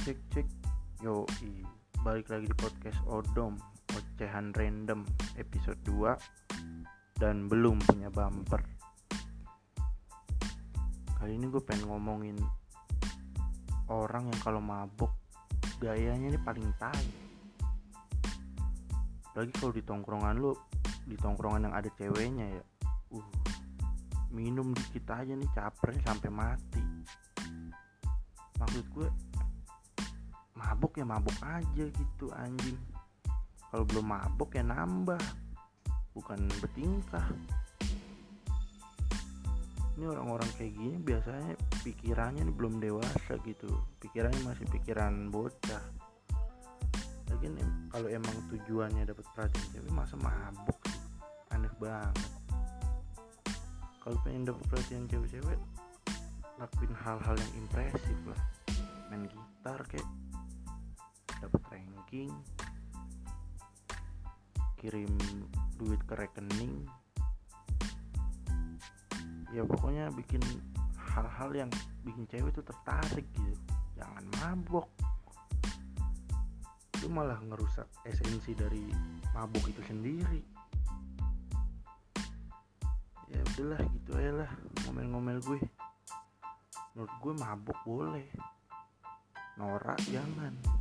cek cek. Yo balik lagi di podcast Odom ocehan random episode 2 dan belum punya bumper. Kali ini gue pengen ngomongin orang yang kalau mabuk gayanya ini paling tai. Lagi kalau di tongkrongan lu di tongkrongan yang ada ceweknya ya. Uh minum dikit aja nih caper sampai mati. Maksud gue mabuk ya mabuk aja gitu anjing. Kalau belum mabuk ya nambah bukan bertingkah. Ini orang-orang kayak gini biasanya pikirannya ini belum dewasa gitu. Pikirannya masih pikiran bocah. Lagi kalau emang tujuannya dapat perhatian cewek masa mabuk sih? Aneh banget. Kalau pengen dapat perhatian cewek-cewek lakuin hal-hal yang impresif lah. Main gitar kayak dapat ranking kirim duit ke rekening. Ya pokoknya bikin hal-hal yang bikin cewek itu tertarik gitu. Jangan mabok. Itu malah ngerusak esensi dari mabuk itu sendiri. Ya udahlah gitu aja lah ngomel-ngomel gue. Menurut gue mabuk boleh. Norak jangan